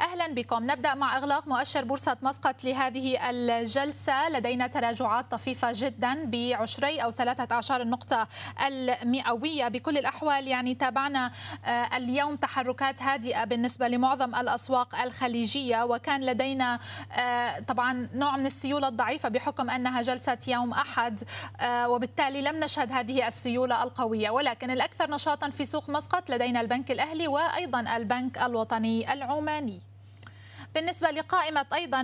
أهلا بكم. نبدأ مع إغلاق مؤشر بورصة مسقط لهذه الجلسة. لدينا تراجعات طفيفة جدا بعشرين أو ثلاثة اعشار النقطة المئوية. بكل الأحوال يعني تابعنا آه، اليوم تحركات هادئة بالنسبة لمعظم الأسواق الخليجية. وكان لدينا آه، طبعا نوع من السيولة الضعيفة بحكم أنها جلسة يوم أحد آه، وبالتالي لم نشهد هذه السيولة القوية. ولكن الأكثر نشاطا في سوق مسقط لدينا البنك الأهلي وأيضا البنك الوطني العماني. بالنسبة لقائمة أيضا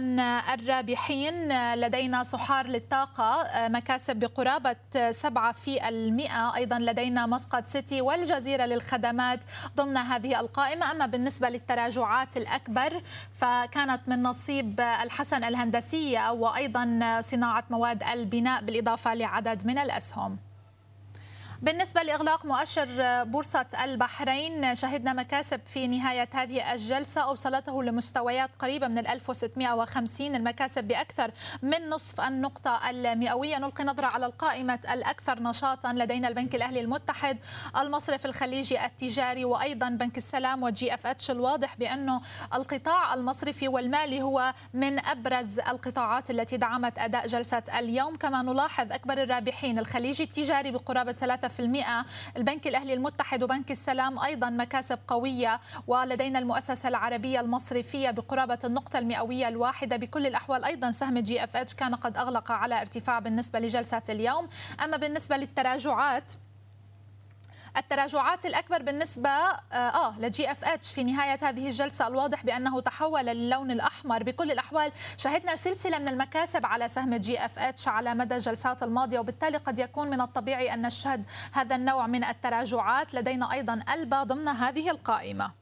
الرابحين لدينا صحار للطاقة مكاسب بقرابة 7 في المئة. أيضا لدينا مسقط سيتي والجزيرة للخدمات ضمن هذه القائمة. أما بالنسبة للتراجعات الأكبر فكانت من نصيب الحسن الهندسية وأيضا صناعة مواد البناء بالإضافة لعدد من الأسهم. بالنسبة لإغلاق مؤشر بورصة البحرين شهدنا مكاسب في نهاية هذه الجلسة. أوصلته لمستويات قريبة من 1650 المكاسب بأكثر من نصف النقطة المئوية. نلقي نظرة على القائمة الأكثر نشاطا لدينا البنك الأهلي المتحد المصرف الخليجي التجاري وأيضا بنك السلام و GFH الواضح بأنه القطاع المصرفي والمالي هو من أبرز القطاعات التي دعمت أداء جلسة اليوم. كما نلاحظ أكبر الرابحين الخليجي التجاري بقرابة 3 البنك الأهلي المتحد وبنك السلام أيضا مكاسب قوية ولدينا المؤسسة العربية المصرفية بقرابة النقطة المئوية الواحدة. بكل الأحوال أيضا سهم GFH كان قد أغلق على ارتفاع بالنسبة لجلسة اليوم. أما بالنسبة للتراجعات التراجعات الأكبر بالنسبة آه, ل GFH في نهاية هذه الجلسة. الواضح بأنه تحول للون الأحمر بكل الأحوال. شهدنا سلسلة من المكاسب على سهم GFH على مدى الجلسات الماضية وبالتالي قد يكون من الطبيعي أن نشهد هذا النوع من التراجعات. لدينا أيضا ألبا ضمن هذه القائمة.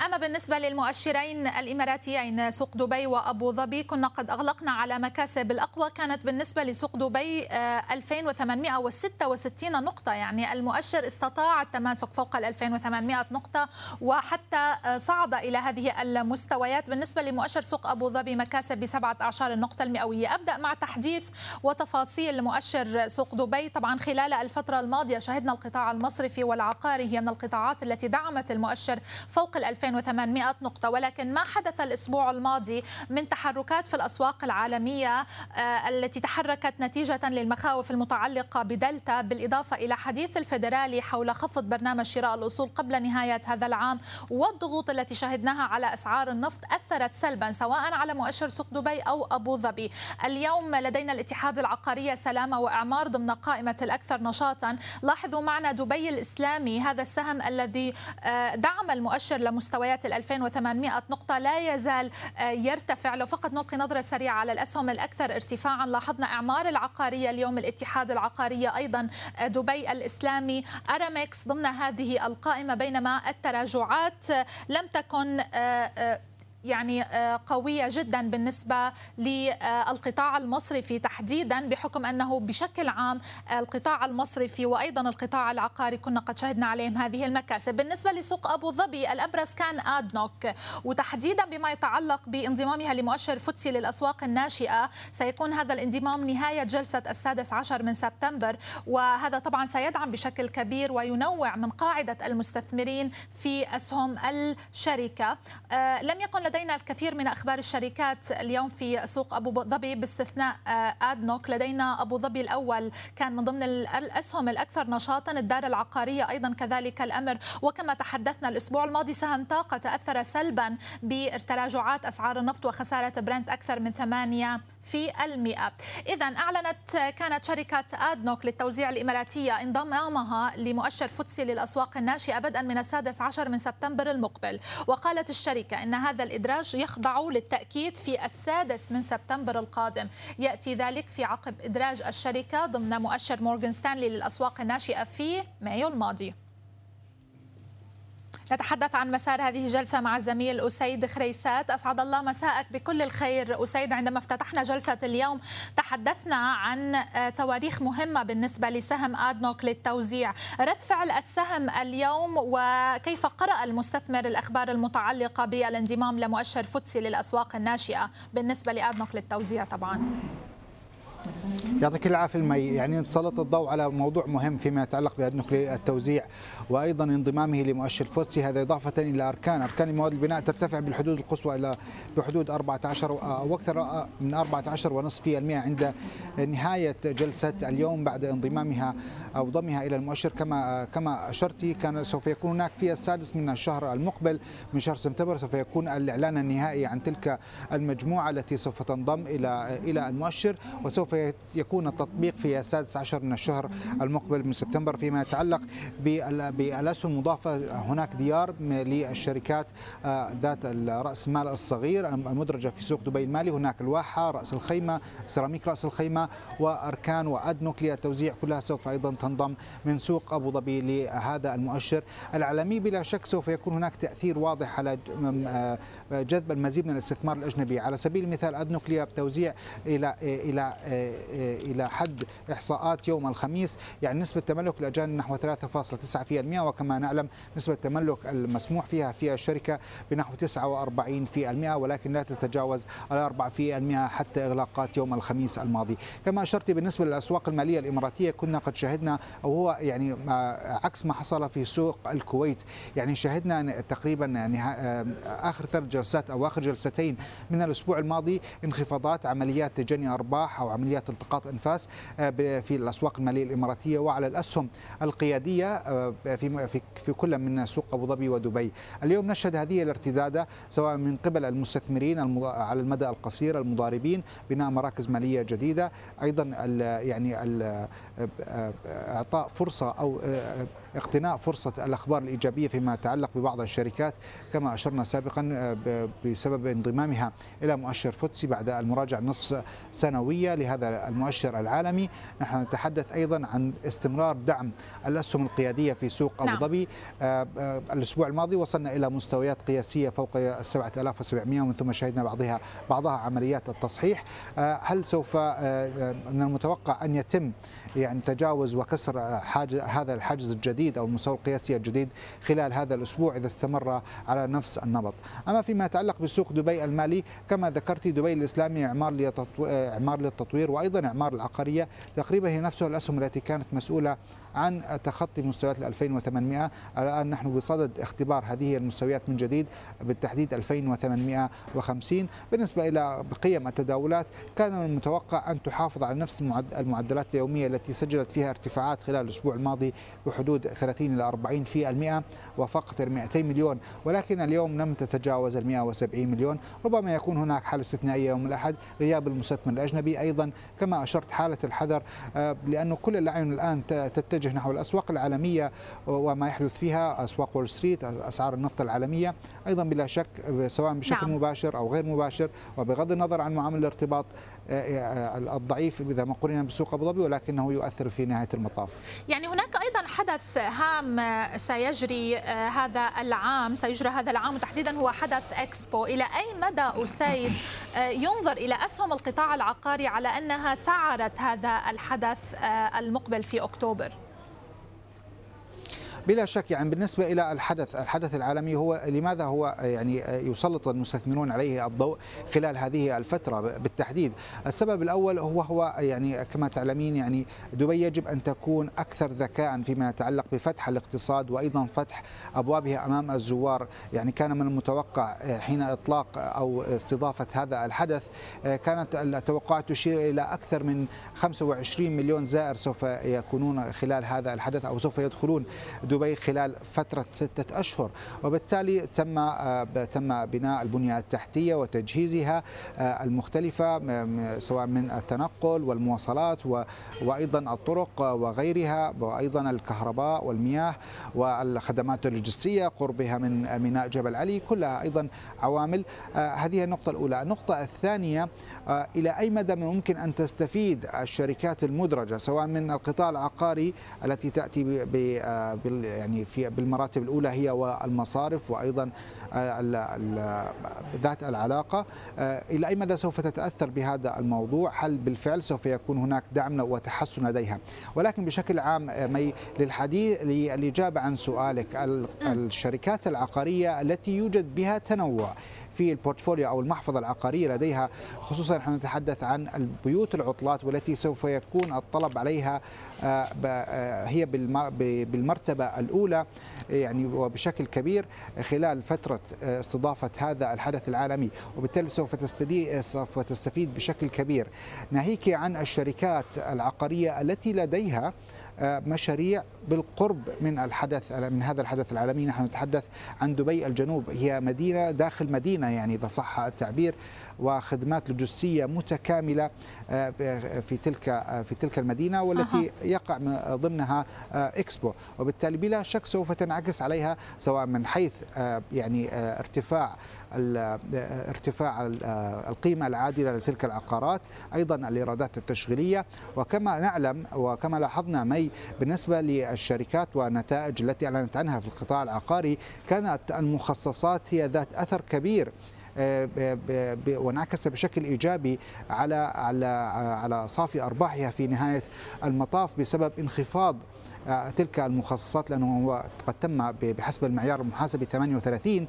أما بالنسبة للمؤشرين الإماراتيين سوق دبي وأبو ظبي كنا قد أغلقنا على مكاسب الأقوى كانت بالنسبة لسوق دبي 2866 آه، نقطة. يعني المؤشر استطاع التماسك فوق ال 2800 نقطة وحتى آه، صعد إلى هذه المستويات. بالنسبة لمؤشر سوق أبو ظبي مكاسب ب 17 النقطة المئوية. أبدأ مع تحديث وتفاصيل مؤشر سوق دبي. طبعا خلال الفترة الماضية شهدنا القطاع المصرفي والعقاري هي من القطاعات التي دعمت المؤشر فوق ال 2800 نقطة ولكن ما حدث الأسبوع الماضي من تحركات في الأسواق العالمية آه، التي تحركت نتيجة للمخاوف المتعلقة بدلتا بالإضافة إلى حديث الفيدرالي حول خفض برنامج شراء الأصول قبل نهاية هذا العام والضغوط التي شهدناها على أسعار النفط أثرت سلبا سواء على مؤشر سوق دبي أو أبو ظبي. اليوم لدينا الاتحاد العقارية سلامة وإعمار ضمن قائمة الأكثر نشاطا. لاحظوا معنا دبي الإسلامي هذا السهم الذي آه، دعم المؤشر لمستوى مستويات ال 2800 نقطة لا يزال آه، يرتفع. لو فقط نلقي نظرة سريعة على الأسهم الأكثر ارتفاعا لاحظنا إعمار العقارية اليوم الاتحاد العقارية أيضا آه، دبي الإسلامي أرامكس ضمن هذه القائمة بينما التراجعات لم تكن آه، يعني آه، قوية جدا بالنسبة للقطاع المصرفي تحديدا بحكم أنه بشكل عام القطاع المصرفي وأيضا القطاع العقاري كنا قد شهدنا عليهم هذه المكاسب. بالنسبة لسوق أبو ظبي الأبرز كان آدنوك وتحديدا بما يتعلق بانضمامها لمؤشر فوتسي للأسواق الناشئة سيكون هذا الانضمام نهاية جلسة السادس عشر من سبتمبر وهذا طبعا سيدعم بشكل كبير وينوع من قاعدة المستثمرين في أسهم الشركة. آه، لم يكن لدينا الكثير من أخبار الشركات اليوم في سوق أبو ظبي باستثناء آه، ادنوك لدينا أبو ظبي الأول كان من ضمن الأسهم الأكثر نشاطا الدار العقارية أيضا كذلك الأمر. وكما تحدثنا الأسبوع الماضي سهم طاقة تأثر سلبا بتراجعات أسعار النفط وخسارة برنت أكثر من 8 في المئة. اذا أعلنت كانت شركة ادنوك للتوزيع الإماراتية انضمامها لمؤشر فوتسي للأسواق الناشئة بدءا من السادس عشر من سبتمبر المقبل. وقالت الشركة إن هذا الإدراج يخضع للتأكيد في السادس من سبتمبر القادم. يأتي ذلك في عقب إدراج الشركة ضمن مؤشر مورغان ستانلي للأسواق الناشئة في مايو الماضي. نتحدث عن مسار هذه الجلسة مع الزميل أسيد خريسات. أسعد الله مساءك بكل الخير أسيد. عندما افتتحنا جلسة اليوم تحدثنا عن آه، تواريخ مهمة بالنسبة لسهم آدنوك للتوزيع. رد فعل السهم اليوم وكيف قرأ المستثمر الأخبار المتعلقة بالانضمام لمؤشر فوتسي للأسواق الناشئة بالنسبة لآدنوك للتوزيع طبعا؟ يعطيك العافية مي يعني نسلط الضوء على موضوع مهم فيما يتعلق بهذا التوزيع وأيضا انضمامه لمؤشر فوتسي. هذا إضافة إلى أركان. أركان مواد البناء ترتفع بالحدود القصوى إلى بحدود 14 أو أكثر من 14 ونصف في المئة عند نهاية جلسة اليوم بعد انضمامها أو ضمها إلى المؤشر. كما كما اشرتي كان سوف يكون هناك في السادس من الشهر المقبل من شهر سبتمبر سوف يكون الإعلان النهائي عن تلك المجموعة التي سوف تنضم إلى إلى المؤشر. وسوف يكون التطبيق في السادس عشر من الشهر المقبل من سبتمبر فيما يتعلق بالاسهم المضافة هناك ديار للشركات آه، ذات راس المال الصغير المدرجة في سوق دبي المالي. هناك الواحة رأس الخيمة سيراميك رأس الخيمة وأركان وادنوك للتوزيع كلها سوف أيضا تنضم من سوق أبو ظبي لهذا المؤشر العالمي. بلا شك سوف يكون هناك تأثير واضح على آه، جذب المزيد من الاستثمار الأجنبي. على سبيل المثال ادنوك للتوزيع إلى إلى آه، إلى حد إحصاءات يوم الخميس يعني نسبة تملك الأجانب نحو 3.9% وكما نعلم نسبة التملك المسموح فيها في الشركة بنحو 49% ولكن لا تتجاوز ال 4% حتى إغلاقات يوم الخميس الماضي. كما أشرت بالنسبة للأسواق المالية الإماراتية كنا قد شهدنا أو هو يعني عكس ما حصل في سوق الكويت. يعني شهدنا تقريبا يعني آخر ثلاث جلسات أو آخر جلستين من الأسبوع الماضي انخفاضات عمليات تجني أرباح أو عمليات التقاط أنفاس آه، في الأسواق المالية الإماراتية. وعلى الأسهم القيادية آه، في في كل من سوق أبو ظبي ودبي. اليوم نشهد هذه الارتداده سواء من قبل المستثمرين على المدى القصير المضاربين بناء مراكز مالية جديدة، أيضا يعني إعطاء فرصة أو اقتناء فرصة الأخبار الإيجابية فيما يتعلق ببعض الشركات كما أشرنا سابقا آه، بسبب انضمامها إلى مؤشر فوتسي بعد المراجعة النصف سنوية لهذا المؤشر العالمي نحن نتحدث أيضا عن استمرار دعم الأسهم القيادية في سوق أبو نعم. ظبي نعم. الأسبوع الماضي وصلنا إلى مستويات قياسية فوق 7700 ومن ثم شهدنا بعضها بعضها عمليات التصحيح هل سوف من المتوقع أن يتم يعني تجاوز وكسر حاجز هذا الحاجز الجديد أو المستوى القياسي الجديد خلال هذا الأسبوع إذا استمر على نفس النمط. أما فيما يتعلق بسوق دبي المالي كما ذكرت دبي الإسلامي إعمار إعمار للتطوير وأيضا إعمار العقارية تقريبا هي نفسها الأسهم التي كانت مسؤولة عن تخطي مستويات 2800 الآن نحن بصدد اختبار هذه المستويات من جديد بالتحديد 2850 بالنسبة إلى قيم التداولات كان من المتوقع أن تحافظ على نفس المعدلات اليومية التي سجلت فيها ارتفاعات خلال الأسبوع الماضي بحدود 30 إلى 40 في المئة وفقط 200 مليون. ولكن اليوم لم تتجاوز ال 170 مليون. ربما يكون هناك حالة استثنائية يوم الأحد. غياب المستثمر الأجنبي أيضا كما أشرت حالة الحذر آه، لأنه كل الأعين الآن تتجه نتجه نحو الأسواق العالمية وما يحدث فيها أسواق وول ستريت أسعار النفط العالمية أيضا بلا شك سواء بشكل نعم. مباشر أو غير مباشر وبغض النظر عن معامل الارتباط آه، آه، الضعيف إذا ما قرن بسوق أبو ظبي ولكنه يؤثر في نهاية المطاف. يعني هناك أيضا حدث هام سيجري آه، هذا العام سيجرى هذا العام وتحديدا هو حدث إكسبو. إلى أي مدى أسيد ينظر إلى أسهم القطاع العقاري على أنها سعرت هذا الحدث المقبل في أكتوبر؟ بلا شك يعني بالنسبة إلى الحدث الحدث العالمي هو لماذا هو يعني يسلط المستثمرون عليه الضوء خلال هذه الفترة بالتحديد؟ السبب الأول هو هو يعني كما تعلمين يعني دبي يجب أن تكون أكثر ذكاء فيما يتعلق بفتح الاقتصاد وأيضا فتح أبوابها أمام الزوار. يعني كان من المتوقع حين إطلاق أو استضافة هذا الحدث كانت التوقعات تشير إلى أكثر من 25 مليون زائر سوف يكونون خلال هذا الحدث أو سوف يدخلون دبي خلال فترة ستة أشهر. وبالتالي تم آه، تم بناء البنية التحتية وتجهيزها آه، المختلفة سواء من التنقل والمواصلات وأيضا الطرق وغيرها وأيضا الكهرباء والمياه والخدمات اللوجستية قربها من ميناء جبل علي كلها أيضا عوامل. آه، هذه النقطة الأولى. النقطة الثانية إلى أي مدى ممكن أن تستفيد الشركات المدرجة سواء من القطاع العقاري التي تأتي يعني في بالمراتب الأولى هي والمصارف وأيضا ذات العلاقة. آه، إلى أي مدى سوف تتأثر بهذا الموضوع؟ هل بالفعل سوف يكون هناك دعم وتحسن لديها؟ ولكن بشكل عام آه، مي للحديث للاجابه عن سؤالك الشركات العقارية التي يوجد بها تنوع في ال portfolio أو المحفظة العقارية لديها خصوصا نحن نتحدث عن البيوت العطلات والتي سوف يكون الطلب عليها آه، هي بالمرتبة الأولى يعني وبشكل كبير خلال فترة استضافه هذا الحدث العالمي وبالتالي سوف سوف تستفيد بشكل كبير. ناهيك عن الشركات العقارية التي لديها آه، مشاريع بالقرب من الحدث من هذا الحدث العالمي. نحن نتحدث عن دبي الجنوب. هي مدينة داخل مدينة يعني إذا صح التعبير وخدمات لوجستية متكاملة آه، في تلك آه، في تلك المدينة والتي أه. يقع ضمنها إكسبو. وبالتالي بلا شك سوف تنعكس عليها سواء من حيث يعني ارتفاع ارتفاع القيمة العادلة لتلك العقارات أيضا الإيرادات التشغيلية. وكما نعلم وكما لاحظنا مي بالنسبة للشركات والنتائج التي أعلنت عنها في القطاع العقاري كانت المخصصات هي ذات أثر كبير آه، وانعكس بشكل إيجابي على على على صافي أرباحها في نهاية المطاف بسبب انخفاض آه، تلك المخصصات لأنه قد تم بحسب المعيار المحاسبي 38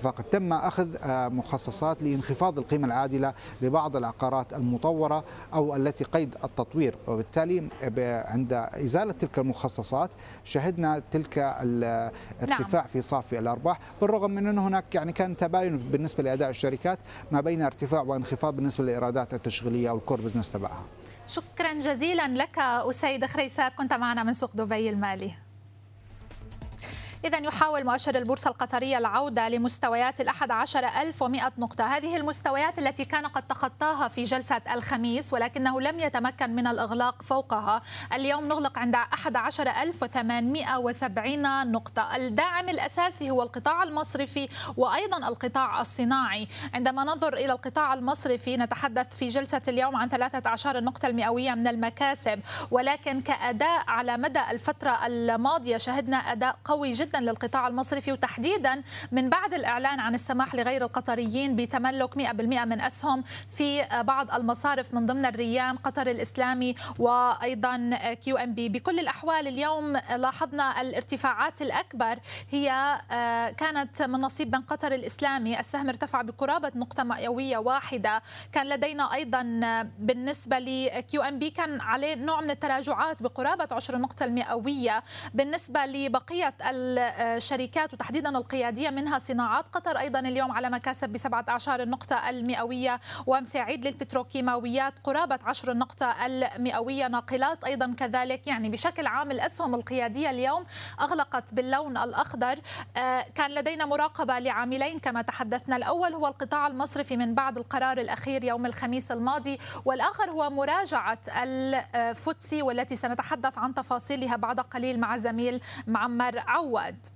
فقد تم أخذ آه، مخصصات لانخفاض القيمة العادلة لبعض العقارات المطورة أو التي قيد التطوير. وبالتالي عند إزالة تلك المخصصات شهدنا تلك الارتفاع نعم. في صافي الأرباح بالرغم من أن هناك يعني كان تباين بالنسبة لأداء الشركات ما بين ارتفاع وانخفاض بالنسبة للإيرادات التشغيلية أو الكور بزنس تبعها. شكرا جزيلا لك أسيد خريسات كنت معنا من سوق دبي المالي. إذا يحاول مؤشر البورصة القطرية العودة لمستويات الأحد عشر ألف ومئة نقطة. هذه المستويات التي كان قد تخطاها في جلسة الخميس ولكنه لم يتمكن من الإغلاق فوقها. اليوم نغلق عند أحد عشر ألف وثمانمائة وسبعين نقطة. الداعم الأساسي هو القطاع المصرفي وأيضا القطاع الصناعي. عندما ننظر إلى القطاع المصرفي نتحدث في جلسة اليوم عن 13 النقطة المئوية من المكاسب. ولكن كأداء على مدى الفترة الماضية شهدنا أداء قوي جدا جدا للقطاع المصرفي وتحديدا من بعد الإعلان عن السماح لغير القطريين بتملك 100% من أسهم في بعض المصارف من ضمن الريان قطر الإسلامي وأيضا QNB. بكل الأحوال اليوم لاحظنا الارتفاعات الأكبر هي آه، كانت من نصيب بنك قطر الإسلامي. السهم ارتفع بقرابة نقطة مئوية واحدة. كان لدينا أيضا بالنسبة لكيو إم بي كان عليه نوع من التراجعات بقرابة عشر نقطة المئوية. بالنسبة لبقية الشركات وتحديدا القيادية منها صناعات قطر أيضا اليوم على مكاسب بسبعة أعشار النقطة المئوية ومساعيد للبتروكيماويات قرابة عشر النقطة المئوية. ناقلات أيضا كذلك يعني بشكل عام الأسهم القيادية اليوم أغلقت باللون الأخضر. آه، كان لدينا مراقبة لعاملين كما تحدثنا. الأول هو القطاع المصرفي من بعد القرار الأخير يوم الخميس الماضي والآخر هو مراجعة ال FTSE والتي سنتحدث عن تفاصيلها بعد قليل مع الزميل معمر عواد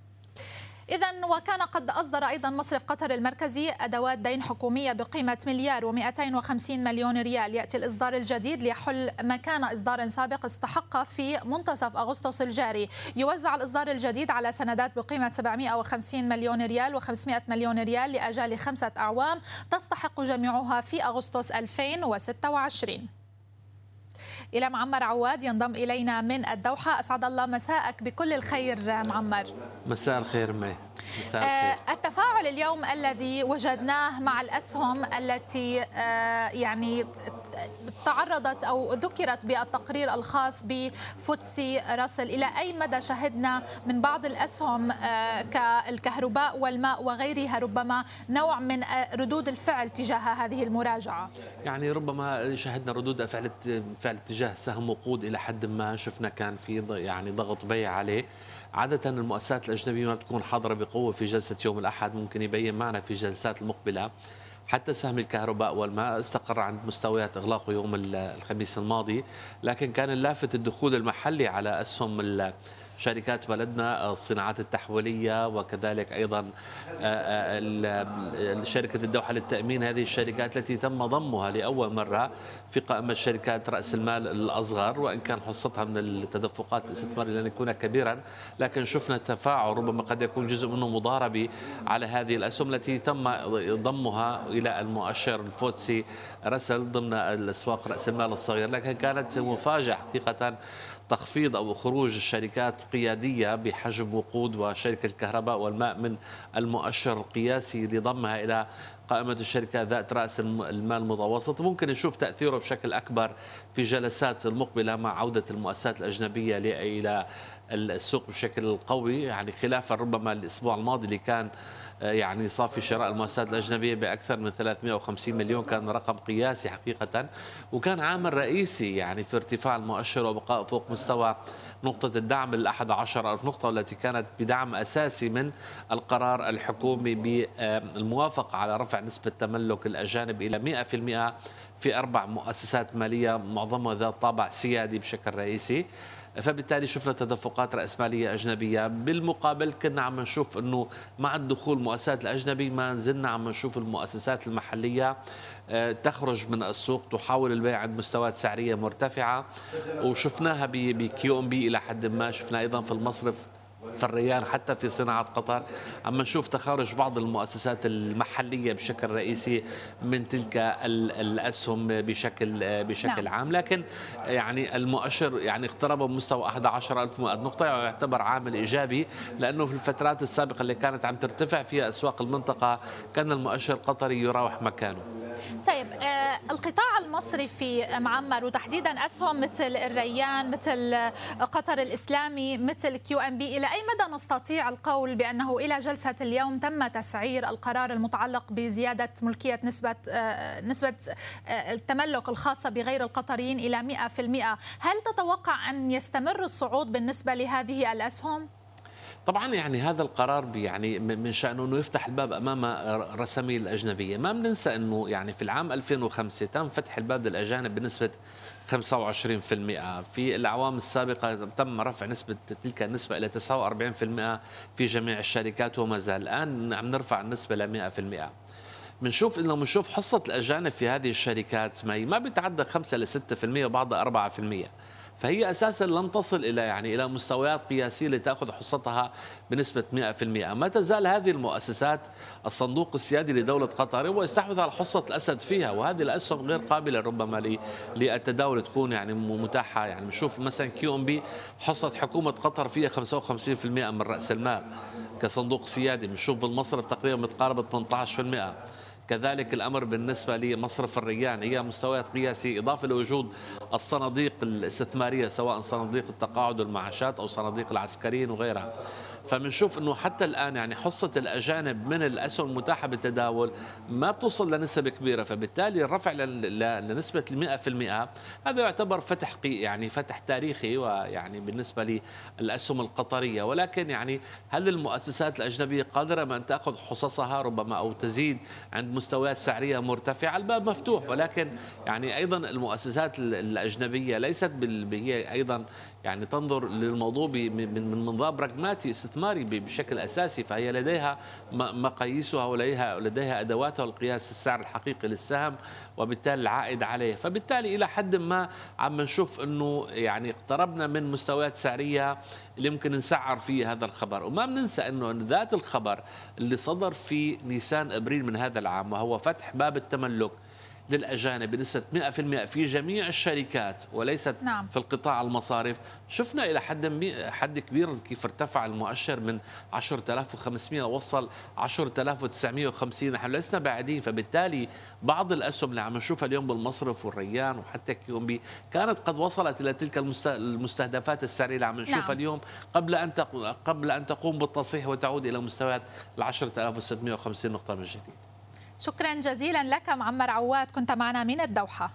إذا وكان قد أصدر أيضا مصرف قطر المركزي أدوات دين حكومية بقيمة مليار و250 مليون ريال يأتي الإصدار الجديد ليحل مكان إصدار سابق استحق في منتصف أغسطس الجاري. يوزع الإصدار الجديد على سندات بقيمة 750 مليون ريال و500 مليون ريال لأجال خمسة أعوام تستحق جميعها في أغسطس 2026 إلى معمر عواد ينضم إلينا من الدوحة. أسعد الله مساءك. بكل الخير معمر. مساء الخير مي. مساء الخير. آه التفاعل اليوم الذي وجدناه مع الأسهم التي آه يعني تعرضت أو ذكرت بالتقرير الخاص بفوتسي راسل. إلى أي مدى شهدنا من بعض الأسهم آه، كالكهرباء والماء وغيرها ربما نوع من آه، ردود الفعل تجاه هذه المراجعة؟ يعني ربما شهدنا ردود فعل فعل تجاه سهم وقود إلى حد ما شفنا كان في يعني ضغط بيع عليه. عادة المؤسسات الأجنبية ما بتكون حاضرة بقوة في جلسة يوم الأحد ممكن يبين معنا في الجلسات المقبلة حتى سهم الكهرباء والماء استقر عند مستويات اغلاقه يوم الخميس الماضي لكن كان اللافت الدخول المحلي على اسهم شركات بلدنا الصناعات التحويلية وكذلك أيضا آه، آه، شركة الدوحة للتأمين. هذه الشركات التي تم ضمها لأول مرة في قائمة شركات رأس المال الأصغر وإن كان حصتها من التدفقات الاستثمارية لن يكون كبيرا. لكن شفنا تفاعل ربما قد يكون جزء منه مضاربي على هذه الأسهم التي تم ضمها إلى المؤشر الفوتسي رسل ضمن الأسواق رأس المال الصغير. لكن كانت مفاجأة حقيقة تخفيض أو خروج الشركات قيادية بحجم وقود وشركة الكهرباء والماء من المؤشر القياسي لضمها إلى قائمة الشركات ذات رأس المال المتوسط. ممكن نشوف تأثيره بشكل أكبر في جلسات المقبلة مع عودة المؤسسات الأجنبية إلى السوق بشكل قوي يعني خلافا ربما الأسبوع الماضي اللي كان يعني صافي شراء المؤسسات الأجنبية بأكثر من 350 مليون كان رقم قياسي حقيقة وكان عامل رئيسي يعني في ارتفاع المؤشر وبقاء فوق مستوى نقطة الدعم الأحد عشر ألف نقطة والتي كانت بدعم أساسي من القرار الحكومي بالموافقة على رفع نسبة تملك الأجانب إلى 100% في أربع مؤسسات مالية معظمها ذات طابع سيادي بشكل رئيسي. فبالتالي شفنا تدفقات رأسمالية أجنبية. بالمقابل كنا عم نشوف أنه مع الدخول المؤسسات الأجنبي ما نزلنا عم نشوف المؤسسات المحلية آه، تخرج من السوق تحاول البيع عند مستويات سعرية مرتفعة. وشفناها بكيو إم بي إلى حد ما. شفنا أيضا في المصرف في الريان حتى في صناعة قطر. عم نشوف تخارج بعض المؤسسات المحلية بشكل رئيسي من تلك الأسهم بشكل بشكل نعم. عام. لكن يعني المؤشر يعني اقترب من مستوى 11100 نقطة يعتبر عامل إيجابي لأنه في الفترات السابقة اللي كانت عم ترتفع فيها أسواق المنطقة كان المؤشر القطري يراوح مكانه. طيب آه القطاع المصرفي معمر وتحديدا أسهم مثل الريان مثل قطر الإسلامي مثل QNB إلى أي مدى نستطيع القول بأنه إلى جلسة اليوم تم تسعير القرار المتعلق بزيادة ملكية نسبة آه نسبة آه التملك الخاصة بغير القطريين إلى 100% هل تتوقع أن يستمر الصعود بالنسبة لهذه الأسهم؟ طبعا يعني هذا القرار يعني من شأنه أنه يفتح الباب أمام الرساميل الأجنبية. ما بننسى أنه يعني في العام 2005 تم فتح الباب للأجانب بنسبة 25% في الأعوام السابقة تم رفع نسبة تلك النسبة إلى 49% في جميع الشركات وما زال الآن عم نرفع النسبة ل 100% بنشوف إنه بنشوف حصة الأجانب في هذه الشركات ما ما بتعدى 5 ل 6% وبعضها 4% فهي أساسا لن تصل إلى يعني إلى مستويات قياسية لتأخذ حصتها بنسبة 100% ما تزال هذه المؤسسات الصندوق السيادي لدولة قطر هو يستحوذ على حصة الأسد فيها وهذه الأسهم غير قابلة ربما للتداول تكون يعني متاحة. يعني بنشوف مثلا QNB حصة حكومة قطر فيها 55% من رأس المال كصندوق سيادي. بنشوف بالمصرف تقريبا متقاربه 18% كذلك الأمر بالنسبة لمصرف الريان هي مستويات قياسية إضافة لوجود الصناديق الاستثمارية سواء صناديق التقاعد والمعاشات أو صناديق العسكريين وغيرها. فبنشوف إنه حتى الآن يعني حصة الأجانب من الأسهم المتاحة بالتداول ما بتوصل لنسب كبيرة فبالتالي الرفع لنسبة 100% هذا يعتبر فتح يعني فتح تاريخي ويعني بالنسبة للأسهم القطرية. ولكن يعني هل المؤسسات الأجنبية قادرة من تأخذ حصصها ربما أو تزيد عند مستويات سعرية مرتفعة؟ الباب مفتوح. ولكن يعني أيضا المؤسسات الأجنبية ليست هي أيضا يعني تنظر للموضوع من منظار براغماتي استثماري بشكل أساسي فهي لديها مقاييسها ولديها لديها أدواتها لقياس السعر الحقيقي للسهم وبالتالي العائد عليه. فبالتالي إلى حد ما عم نشوف إنه يعني اقتربنا من مستويات سعرية اللي ممكن نسعر فيه هذا الخبر. وما بننسى إنه ذات الخبر اللي صدر في نيسان أبريل من هذا العام وهو فتح باب التملك للأجانب بنسبة 100% في جميع الشركات وليست نعم. في القطاع المصارف شفنا إلى حد حد كبير كيف ارتفع المؤشر من 10500 وصل 10950 نحن لسنا بعيدين فبالتالي بعض الأسهم اللي عم نشوفها اليوم بالمصرف والريان وحتى كيومبي كانت قد وصلت إلى تلك المستهدفات السعرية اللي عم نشوفها نعم. اليوم قبل أن قبل أن تقوم بالتصحيح وتعود إلى مستويات ال 10650 نقطة من جديد شكرا جزيلا لك معمر عواد كنت معنا من الدوحة.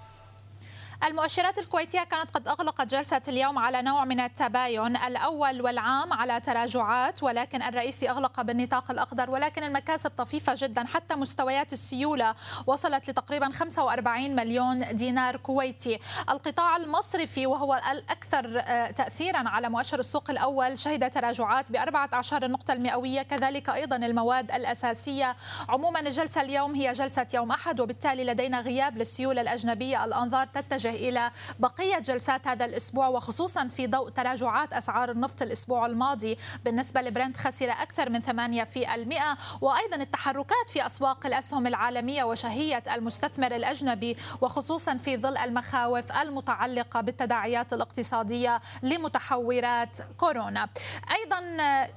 المؤشرات الكويتية كانت قد أغلقت جلسة اليوم على نوع من التباين الأول والعام على تراجعات ولكن الرئيسي أغلق بالنطاق الأخضر ولكن المكاسب طفيفة جدا حتى مستويات السيولة وصلت لتقريبا 45 مليون دينار كويتي. القطاع المصرفي وهو الأكثر آه، تأثيرا على مؤشر السوق الأول شهد تراجعات ب 14 النقطة المئوية كذلك أيضا المواد الأساسية. عموما الجلسة اليوم هي جلسة يوم أحد وبالتالي لدينا غياب للسيولة الأجنبية. الأنظار تتجه إلى بقية جلسات هذا الأسبوع وخصوصا في ضوء تراجعات أسعار النفط الأسبوع الماضي. بالنسبة لبرنت خسر أكثر من 8 في المئة وأيضا التحركات في أسواق الأسهم العالمية وشهية المستثمر الأجنبي وخصوصا في ظل المخاوف المتعلقة بالتداعيات الاقتصادية لمتحورات كورونا. أيضا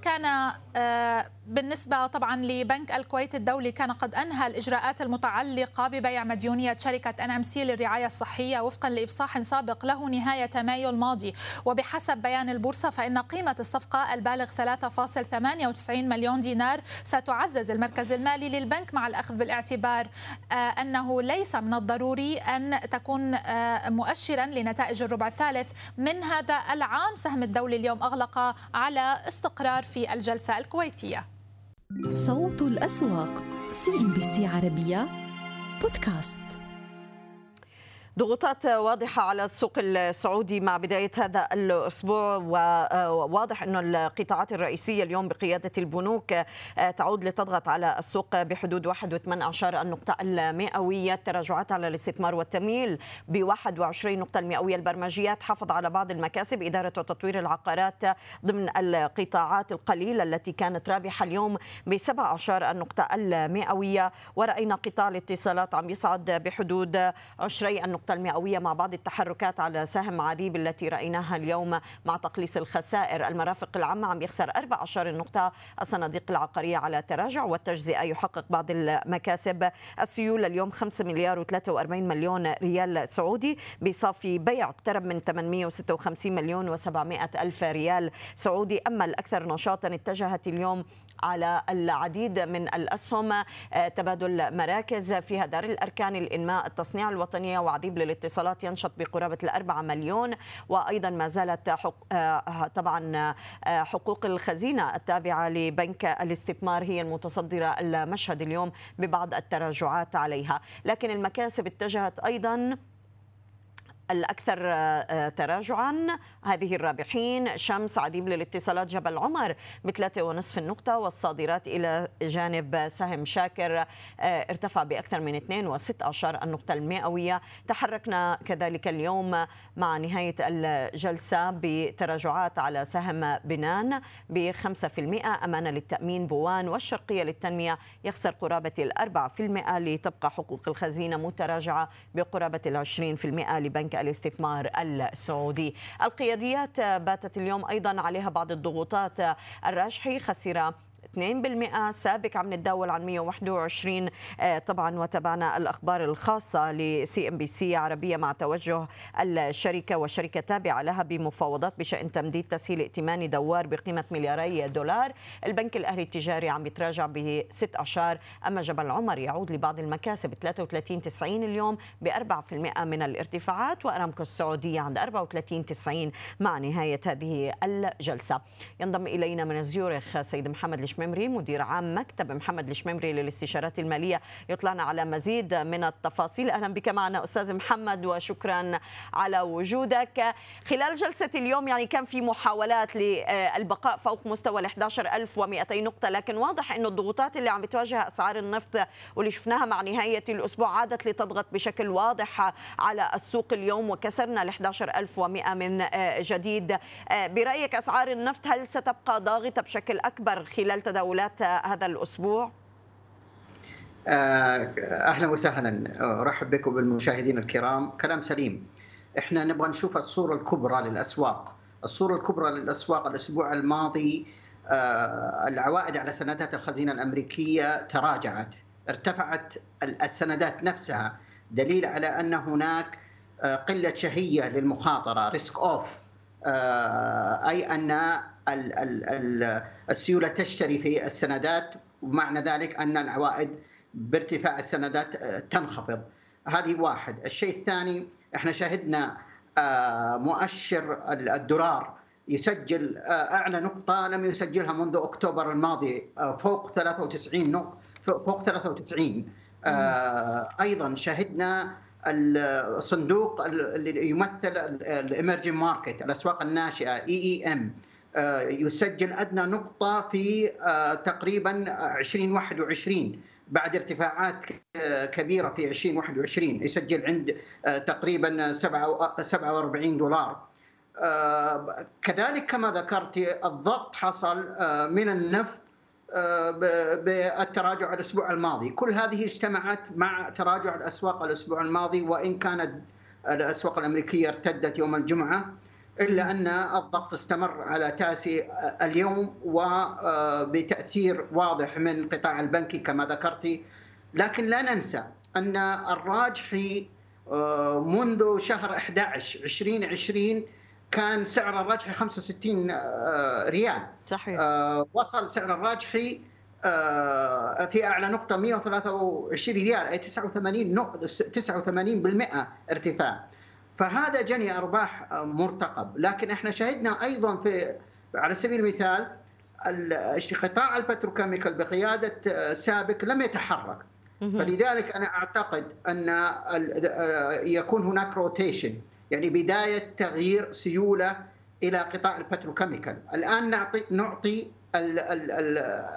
كان آه، بالنسبة طبعا لبنك الكويت الدولي كان قد أنهى الإجراءات المتعلقة ببيع مديونية شركة NMC للرعاية الصحية وفقا لإفصاح سابق له نهاية مايو الماضي. وبحسب بيان البورصة فإن قيمة الصفقة البالغ 3.98 مليون دينار ستعزز المركز المالي للبنك مع الأخذ بالاعتبار آه، أنه ليس من الضروري أن تكون آه، مؤشرا لنتائج الربع الثالث من هذا العام. سهم الدولي اليوم أغلق على استقرار في الجلسة الكويتية. صوت الأسواق CNBC عربية بودكاست. ضغوطات واضحة على السوق السعودي مع بداية هذا الأسبوع وواضح أن القطاعات الرئيسية اليوم بقيادة البنوك تعود لتضغط على السوق بحدود 1.8 النقطة المئوية. التراجعات على الاستثمار والتمويل ب 21 نقطة المئوية. البرمجيات حافظ على بعض المكاسب. إدارة وتطوير العقارات ضمن القطاعات القليلة التي كانت رابحة اليوم ب 17 النقطة المئوية. ورأينا قطاع الاتصالات عم يصعد بحدود 20 النقطة النقطة المئوية مع بعض التحركات على سهم عريب التي رأيناها اليوم مع تقليص الخسائر. المرافق العامة عم يخسر 14 نقطة. الصناديق العقارية على تراجع والتجزئة يحقق بعض المكاسب. السيولة اليوم 5 مليار و43 مليون ريال سعودي. بصافي بيع اقترب من 856 مليون و700 ألف ريال سعودي. أما الأكثر نشاطا اتجهت اليوم على العديد من الأسهم. آه، تبادل مراكز فيها دار الأركان الإنماء التصنيع الوطنية وعديد للاتصالات ينشط بقرابة الأربعة مليون وأيضا ما زالت حق آه، طبعا آه، حقوق الخزينة التابعة لبنك الاستثمار هي المتصدرة المشهد اليوم ببعض التراجعات عليها. لكن المكاسب اتجهت أيضا الأكثر آه، تراجعا. هذه الرابحين شمس عديب للاتصالات جبل عمر بثلاثة ونصف النقطة والصادرات إلى جانب سهم شاكر آه، ارتفع بأكثر من 2.16 النقطة المئوية. تحركنا كذلك اليوم مع نهاية الجلسة بتراجعات على سهم بنان ب 5% أمانة للتأمين بوان والشرقية للتنمية يخسر قرابة الأربعة في المئة لتبقى حقوق الخزينة متراجعة بقرابة العشرين في المئة لبنك الاستثمار السعودي. القياديات باتت اليوم أيضا عليها بعض الضغوطات الراجحي خسر 2% سابك عم تتداول عن 121 آه، طبعا وتابعنا الأخبار الخاصة ل CNBC عربية مع توجه الشركة وشركة تابعة لها بمفاوضات بشأن تمديد تسهيل ائتماني دوار بقيمة ملياري دولار. البنك الأهلي التجاري عم يتراجع بست أشهر. أما جبل عمر يعود لبعض المكاسب 33 90 اليوم ب 4% من الارتفاعات وأرامكو السعودية عند 34 90 مع نهاية هذه الجلسة. ينضم إلينا من زيورخ سيد محمد الشممري مدير عام مكتب محمد الشممري للاستشارات المالية يطلعنا على مزيد من التفاصيل. أهلا بك معنا أستاذ محمد وشكرا على وجودك. خلال جلسة اليوم يعني كان في محاولات للبقاء فوق مستوى ال 11200 نقطة لكن واضح أنه الضغوطات اللي عم بتواجه أسعار النفط واللي شفناها مع نهاية الأسبوع عادت لتضغط بشكل واضح على السوق اليوم وكسرنا ال 11100 من جديد. برأيك أسعار النفط هل ستبقى ضاغطة بشكل أكبر خلال تداولات هذا الأسبوع؟ آه، أهلا وسهلا. أرحب بكم بالمشاهدين الكرام. كلام سليم. إحنا نبغى نشوف الصورة الكبرى للأسواق. الصورة الكبرى للأسواق الأسبوع الماضي آه، العوائد على سندات الخزينة الأمريكية تراجعت. ارتفعت السندات نفسها دليل على أن هناك آه، قلة شهية للمخاطرة ريسك أوف أي أن السيولة تشتري في السندات ومعنى ذلك أن العوائد بارتفاع السندات آه، تنخفض. هذه واحد. الشيء الثاني إحنا شهدنا آه، مؤشر الدولار يسجل آه، أعلى نقطة لم يسجلها منذ أكتوبر الماضي فوق 93 نقطة فوق 93 أيضا شهدنا الصندوق اللي يمثل ال emerging market الأسواق الناشئة EEM يسجل أدنى نقطة في آه، تقريبا 2021 بعد ارتفاعات كبيرة في 2021 يسجل عند تقريبا 47 دولار. كذلك كما ذكرت الضغط حصل من النفط بالتراجع الأسبوع الماضي، كل هذه اجتمعت مع تراجع الأسواق الأسبوع الماضي وإن كانت الأسواق الأمريكية ارتدت يوم الجمعة إلا أن الضغط استمر على تاسي اليوم وبتاثير واضح من قطاع البنكي كما ذكرت. لكن لا ننسى أن الراجحي منذ شهر 11 2020 كان سعر الراجحي 65 ريال. صحيح. وصل سعر الراجحي في أعلى نقطة 123 ريال أي 89 89% ارتفاع. فهذا جني أرباح مرتقب. لكن إحنا شهدنا أيضا في على سبيل المثال قطاع ال petrochemical بقيادة سابك لم يتحرك. فلذلك أنا أعتقد أن يكون هناك rotation يعني بداية تغيير سيولة إلى قطاع ال petrochemical. الآن نعطي نعطي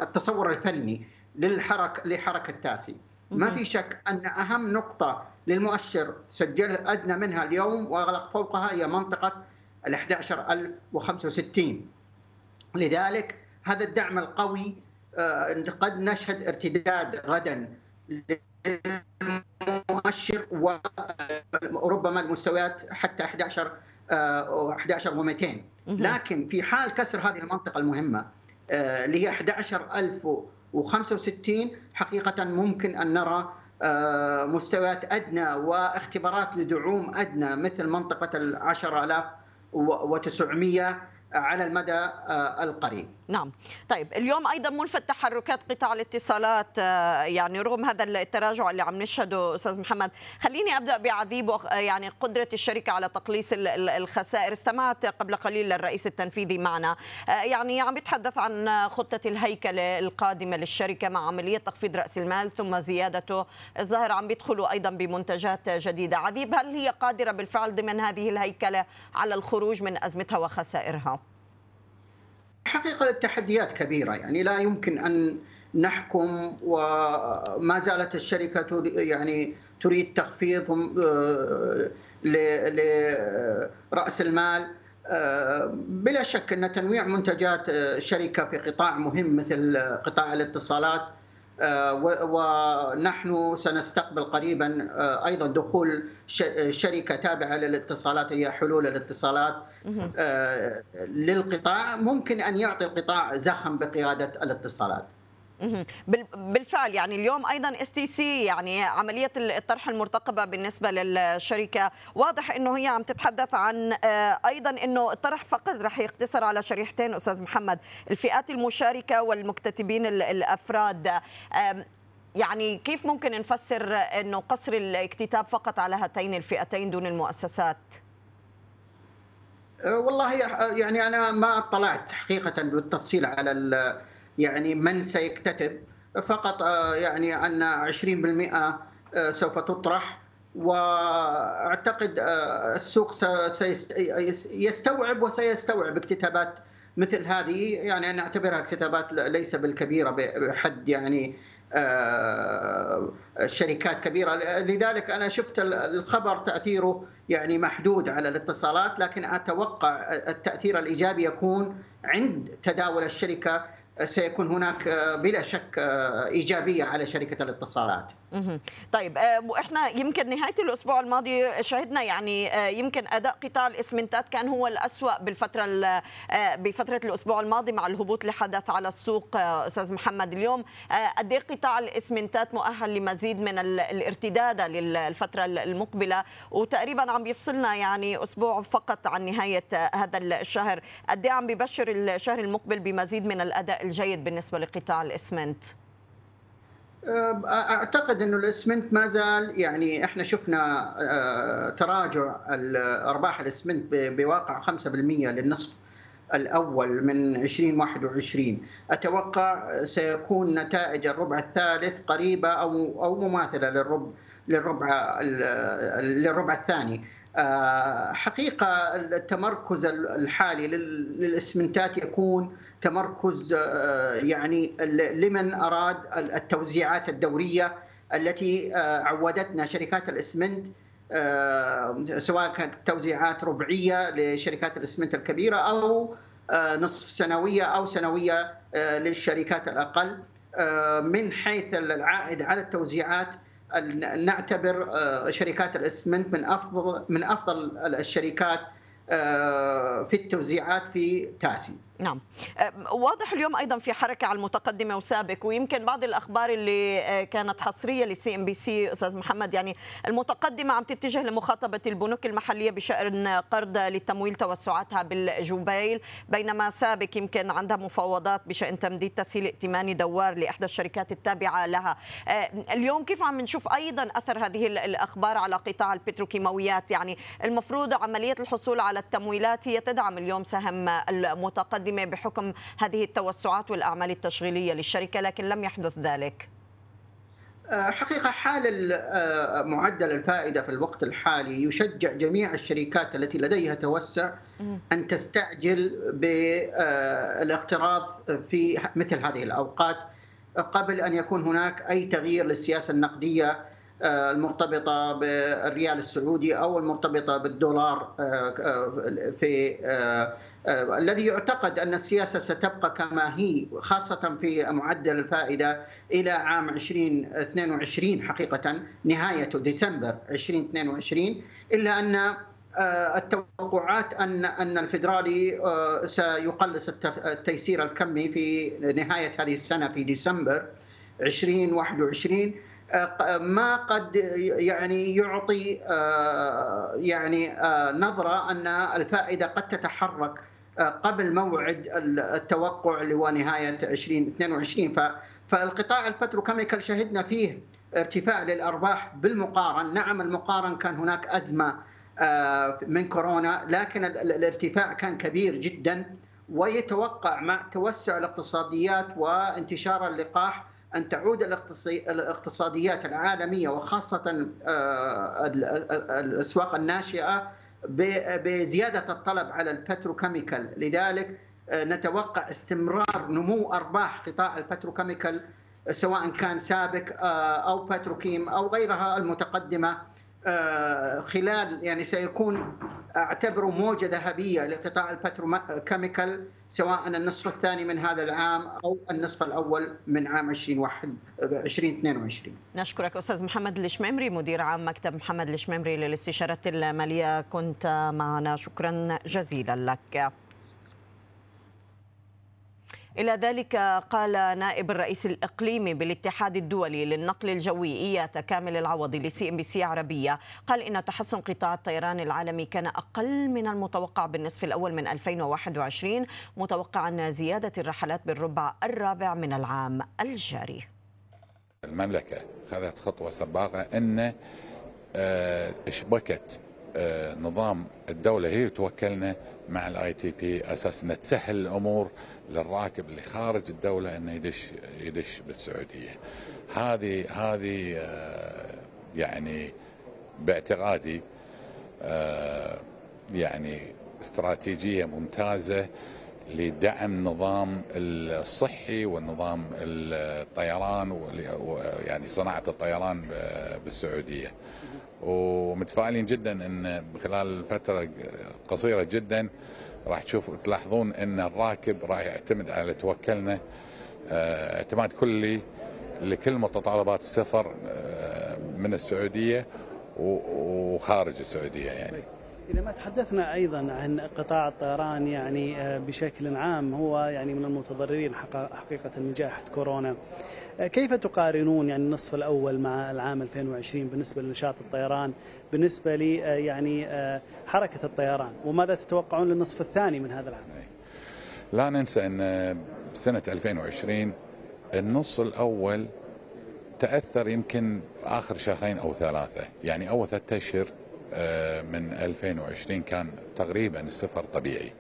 التصور الفني للحركة لحركة تاسي. ما في شك أن أهم نقطة للمؤشر سجل أدنى منها اليوم واغلق فوقها هي منطقة ال 11065 لذلك هذا الدعم القوي قد نشهد ارتداد غدا للمؤشر وربما المستويات حتى 11 11 و200 لكن في حال كسر هذه المنطقة المهمة اللي هي 11065 حقيقة ممكن أن نرى مستويات أدنى واختبارات لدعوم أدنى مثل منطقة ال 10900 على المدى القريب. نعم. طيب اليوم أيضا ملفت تحركات قطاع الاتصالات يعني رغم هذا التراجع اللي عم نشهده أستاذ محمد. خليني أبدأ بعذيب يعني قدرة الشركة على تقليص الخسائر. استمعت قبل قليل للرئيس التنفيذي معنا. يعني عم يتحدث عن خطة الهيكلة القادمة للشركة مع عملية تخفيض رأس المال ثم زيادته. الظاهر عم بيدخلوا أيضا بمنتجات جديدة. عذيب هل هي قادرة بالفعل ضمن هذه الهيكلة على الخروج من أزمتها وخسائرها؟ حقيقة التحديات كبيرة يعني لا يمكن أن نحكم وما زالت الشركة يعني تريد تخفيض لرأس المال بلا شك أن تنويع منتجات شركة في قطاع مهم مثل قطاع الاتصالات ونحن سنستقبل قريبا أيضا دخول شركة تابعة للاتصالات هي حلول الاتصالات للقطاع ممكن أن يعطي القطاع زخم بقيادة الاتصالات. بالفعل يعني اليوم أيضا STC يعني عملية الطرح المرتقبة بالنسبة للشركة. واضح إنه هي عم تتحدث عن أيضا إنه الطرح فقط رح يقتصر على شريحتين أستاذ محمد. الفئات المشاركة والمكتتبين الأفراد. يعني كيف ممكن نفسر إنه قصر الاكتتاب فقط على هاتين الفئتين دون المؤسسات؟ والله يعني أنا ما اطلعت حقيقة بالتفصيل على يعني من سيكتتب. فقط يعني أن 20% سوف تطرح. وأعتقد السوق سيستوعب وسيستوعب اكتتابات مثل هذه. يعني أنا اعتبرها اكتتابات ليس بالكبيرة بحد يعني شركات كبيرة. لذلك أنا شفت الخبر تأثيره يعني محدود على الاتصالات. لكن أتوقع التأثير الإيجابي يكون عند تداول الشركة سيكون هناك بلا شك إيجابية على شركة الاتصالات. طيب وإحنا يمكن نهاية الأسبوع الماضي شهدنا يعني يمكن أداء قطاع الاسمنتات كان هو الأسوأ بالفترة بفترة الأسبوع الماضي مع الهبوط اللي حدث على السوق أستاذ محمد. اليوم قد قطاع الاسمنتات مؤهل لمزيد من الارتداد للفترة المقبلة وتقريبا عم بيفصلنا يعني أسبوع فقط عن نهاية هذا الشهر. قد عم بيبشر الشهر المقبل بمزيد من الأداء الجيد بالنسبة لقطاع الاسمنت أعتقد إنه الإسمنت ما زال يعني إحنا شفنا تراجع ارباح الإسمنت بواقع 5% للنصف الأول من 2021 أتوقع سيكون نتائج الربع الثالث قريبة أو أو مماثلة للربع للربع للربع الثاني. حقيقة التمركز الحالي للإسمنتات يكون تمركز يعني لمن أراد التوزيعات الدورية التي عودتنا شركات الإسمنت سواء كانت توزيعات ربعية لشركات الإسمنت الكبيرة أو نصف سنوية أو سنوية للشركات الأقل من حيث العائد على التوزيعات نعتبر شركات الاسمنت من أفضل من أفضل الشركات في التوزيعات في تاسي. نعم. واضح اليوم أيضا في حركة على المتقدمة وسابك ويمكن بعض الأخبار اللي كانت حصرية لل CNBC أستاذ محمد يعني المتقدمة عم تتجه لمخاطبة البنوك المحلية بشأن قرض لتمويل توسعاتها بالجوبيل. بينما سابق يمكن عندها مفاوضات بشأن تمديد تسهيل ائتماني دوار لإحدى الشركات التابعة لها. اليوم كيف عم نشوف أيضا أثر هذه الأخبار على قطاع البتروكيماويات؟ يعني المفروض عملية الحصول على التمويلات هي تدعم اليوم سهم المتقدم المتقدمة بحكم هذه التوسعات والأعمال التشغيلية للشركة لكن لم يحدث ذلك. حقيقة حال معدل الفائدة في الوقت الحالي يشجع جميع الشركات التي لديها توسع أن تستعجل بالاقتراض في مثل هذه الأوقات. قبل أن يكون هناك أي تغيير للسياسة النقدية المرتبطة بالريال السعودي أو المرتبطة بالدولار في الذي يعتقد أن السياسة ستبقى كما هي خاصة في معدل الفائدة إلى عام 2022 حقيقة نهاية ديسمبر 2022 إلا أن التوقعات أن أن الفدرالي سيقلص التيسير الكمي في نهاية هذه السنة في ديسمبر 2021 ما قد يعني يعطي يعني نظرة أن الفائدة قد تتحرك قبل موعد التوقع اللي هو نهايه 2022 فالقطاع البتروكيميكال شهدنا فيه ارتفاع للأرباح بالمقارن، نعم المقارن كان هناك أزمة من كورونا لكن الارتفاع كان كبير جدا ويتوقع مع توسع الاقتصاديات وانتشار اللقاح أن تعود الاقتصاديات العالمية وخاصة الأسواق الناشئة بزيادة الطلب على البتروكيميكال. لذلك نتوقع استمرار نمو أرباح قطاع البتروكيميكال سواء كان سابك أو بتروكيم أو غيرها المتقدمة. خلال يعني سيكون أعتبره موجة ذهبية لقطاع البتروكيميكال سواء النصف الثاني من هذا العام أو النصف الأول من عام 2022 نشكرك أستاذ محمد الشميمري مدير عام مكتب محمد الشميمري للاستشارات المالية كنت معنا. شكرا جزيلا لك. إلى ذلك قال نائب الرئيس الإقليمي بالاتحاد الدولي للنقل الجوي إياتا كامل العوضي ل CNBC عربية. قال إن تحسن قطاع الطيران العالمي كان أقل من المتوقع بالنصف الأول من 2021 متوقعا زيادة الرحلات بالربع الرابع من العام الجاري. المملكة خذت خطوة سباقة أن شبكت نظام الدولة هي توكلنا مع ال ITP أساس انها تسهل الأمور للراكب اللي خارج الدولة إنه يدش يدش بالسعودية. هذه هذه يعني باعتقادي يعني استراتيجية ممتازة لدعم النظام الصحي والنظام الطيران يعني صناعة الطيران بالسعودية. ومتفائلين جدا إن خلال فترة قصيرة جدا راح تشوف تلاحظون إن الراكب راح يعتمد على توكلنا اعتماد كلي لكل متطلبات السفر من السعودية وخارج السعودية يعني. إذا ما تحدثنا أيضا عن قطاع الطيران يعني بشكل عام هو يعني من المتضررين حقيقة من جائحة كورونا كيف تقارنون يعني النصف الأول مع العام 2020 بالنسبة لنشاط الطيران بالنسبة لي يعني حركة الطيران وماذا تتوقعون للنصف الثاني من هذا العام؟ لا ننسى أن سنة 2020 النص الأول تأثر يمكن آخر شهرين أو ثلاثة يعني أول ثلاثة أشهر من 2020 كان تقريبا السفر طبيعي.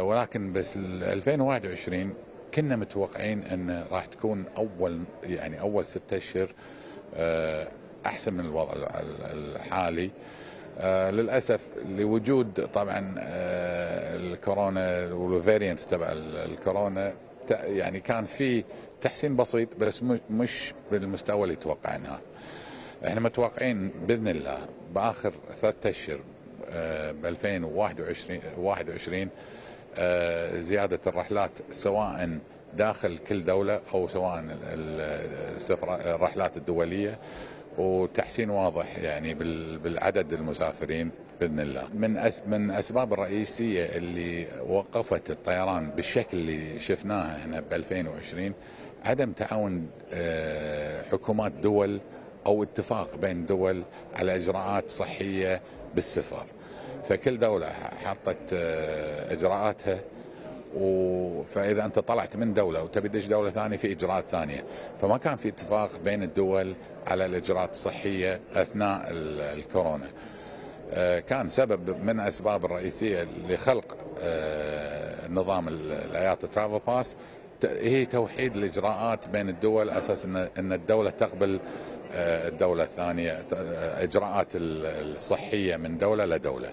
ولكن بس 2021 كنا متوقعين أن راح تكون أول يعني أول ستة أشهر أحسن من الوضع الحالي آه للأسف لوجود طبعا آه الكورونا والفارينتس تبع الكورونا يعني كان في تحسين بسيط بس مش بالمستوى اللي توقعناه. إحنا متوقعين بإذن الله بآخر ثلاثة أشهر ب 2021 21 زيادة الرحلات سواء داخل كل دولة أو سواء الرحلات الدولية وتحسين واضح يعني بالعدد المسافرين بإذن الله. من من أسباب الرئيسية اللي وقفت الطيران بالشكل اللي شفناه هنا ب 2020 عدم تعاون حكومات دول أو اتفاق بين دول على إجراءات صحية بالسفر. فكل دولة حطت إجراءاتها فإذا أنت طلعت من دولة وتبي تدش دولة ثانية في إجراءات ثانية. فما كان في اتفاق بين الدول على الإجراءات الصحية أثناء الكورونا. كان سبب من الاسباب الرئيسية لخلق نظام الايات ترافل باس هي توحيد الإجراءات بين الدول أساس ان الدولة تقبل الدولة الثانية إجراءات الصحية من دولة لدولة.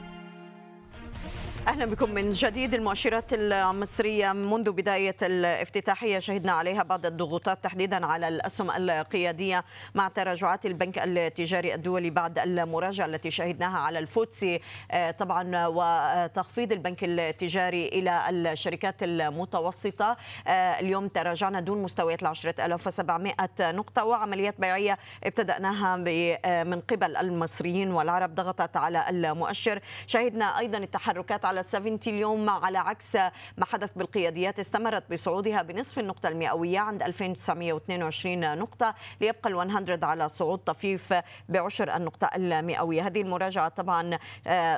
أهلا بكم من جديد. المؤشرات المصرية منذ بداية الافتتاحيه شهدنا عليها بعض الضغوطات تحديدا على الأسهم القيادية مع تراجعات البنك التجاري الدولي بعد المراجعة التي شهدناها على الفوتسي طبعا وتخفيض البنك التجاري إلى الشركات المتوسطة. اليوم تراجعنا دون مستويات ال 10700 نقطة وعمليات بيعية ابتدأناها من قبل المصريين والعرب ضغطت على المؤشر. شهدنا أيضا التحركات على 70 اليوم على عكس ما حدث بالقياديات استمرت بصعودها بنصف النقطة المئوية عند 2922 نقطة ليبقى ال 100 على صعود طفيف بعشر النقطة المئوية. هذه المراجعة طبعا